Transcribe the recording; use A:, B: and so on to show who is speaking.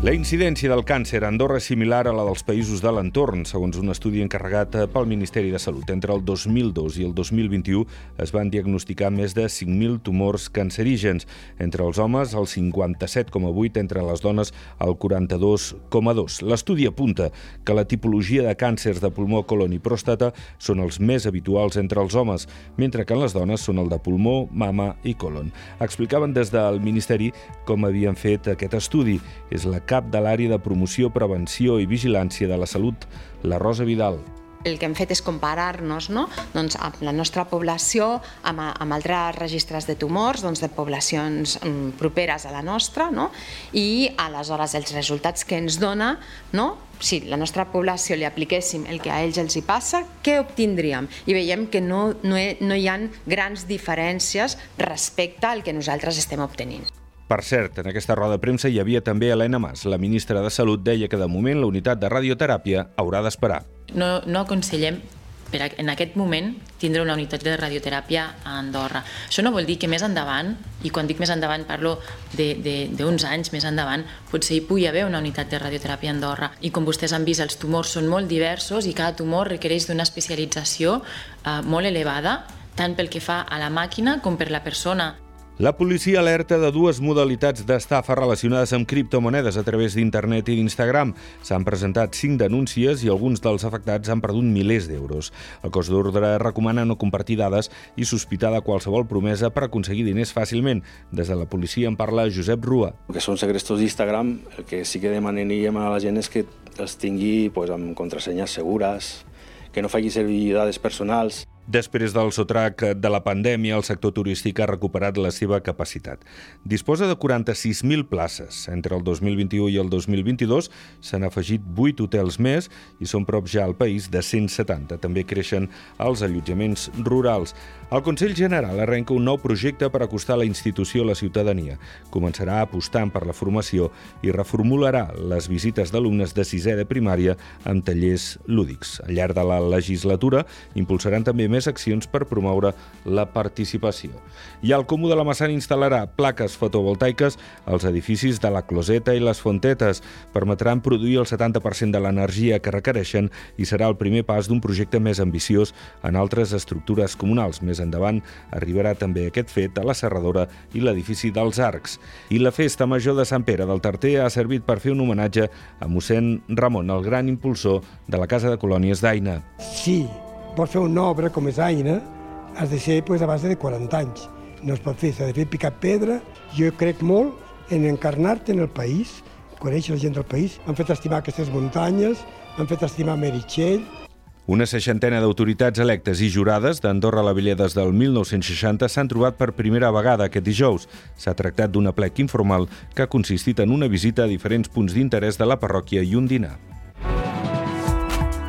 A: La incidència del càncer a Andorra és similar a la dels països de l'entorn, segons un estudi encarregat pel Ministeri de Salut. Entre el 2002 i el 2021 es van diagnosticar més de 5.000 tumors cancerígens. Entre els homes, el 57,8, entre les dones, el 42,2. L'estudi apunta que la tipologia de càncers de pulmó, colon i pròstata són els més habituals entre els homes, mentre que en les dones són el de pulmó, mama i colon. Explicaven des del Ministeri com havien fet aquest estudi. És la cap de l'àrea de promoció, prevenció i vigilància de la salut, la Rosa Vidal
B: el que hem fet és comparar-nos no? doncs, amb la nostra població, amb, amb altres registres de tumors, doncs, de poblacions um, properes a la nostra, no? i aleshores els resultats que ens dona, no? si la nostra població li apliquéssim el que a ells els hi passa, què obtindríem? I veiem que no, no, hi, no hi ha grans diferències respecte al que nosaltres estem obtenint.
A: Per cert, en aquesta roda de premsa hi havia també Helena Mas. La ministra de Salut deia que de moment la unitat de radioteràpia haurà d'esperar.
C: No, no aconsellem per en aquest moment tindre una unitat de radioteràpia a Andorra. Això no vol dir que més endavant, i quan dic més endavant parlo d'uns anys més endavant, potser hi pugui haver una unitat de radioteràpia a Andorra. I com vostès han vist, els tumors són molt diversos i cada tumor requereix d'una especialització eh, molt elevada, tant pel que fa a la màquina com per la persona.
A: La policia alerta de dues modalitats d'estafa relacionades amb criptomonedes a través d'internet i d'Instagram. S'han presentat cinc denúncies i alguns dels afectats han perdut milers d'euros. El cos d'ordre recomana no compartir dades i sospitar de qualsevol promesa per aconseguir diners fàcilment. Des de la policia en parla Josep Rua.
D: Que són segrestos d'Instagram, el que sí que demanaríem a la gent és que els tingui pues, amb contrasenyes segures, que no faci servir dades personals.
A: Després del sotrac de la pandèmia, el sector turístic ha recuperat la seva capacitat. Disposa de 46.000 places. Entre el 2021 i el 2022 s'han afegit 8 hotels més i són prop ja al país de 170. També creixen els allotjaments rurals. El Consell General arrenca un nou projecte per acostar la institució a la ciutadania. Començarà apostant per la formació i reformularà les visites d'alumnes de sisè de primària amb tallers lúdics. Al llarg de la legislatura impulsaran també més accions per promoure la participació. I el Comú de la Massana instal·larà plaques fotovoltaiques als edificis de la Closeta i les Fontetes. Permetran produir el 70% de l'energia que requereixen i serà el primer pas d'un projecte més ambiciós en altres estructures comunals. Més endavant arribarà també aquest fet a la Serradora i l'edifici dels Arcs. I la Festa Major de Sant Pere del Tarter ha servit per fer un homenatge a mossèn Ramon, el gran impulsor de la Casa de Colònies d'Aina.
E: Sí, vols fer una obra com és Aina, has de ser pues, a base de 40 anys. No es pot fer, s'ha de fer picar pedra. Jo crec molt en encarnar-te en el país, conèixer la gent del país. Han fet estimar aquestes muntanyes, han fet estimar Meritxell,
A: una seixantena d'autoritats electes i jurades d'Andorra la Vella des del 1960 s'han trobat per primera vegada aquest dijous. S'ha tractat d'una plec informal que ha consistit en una visita a diferents punts d'interès de la parròquia i un dinar.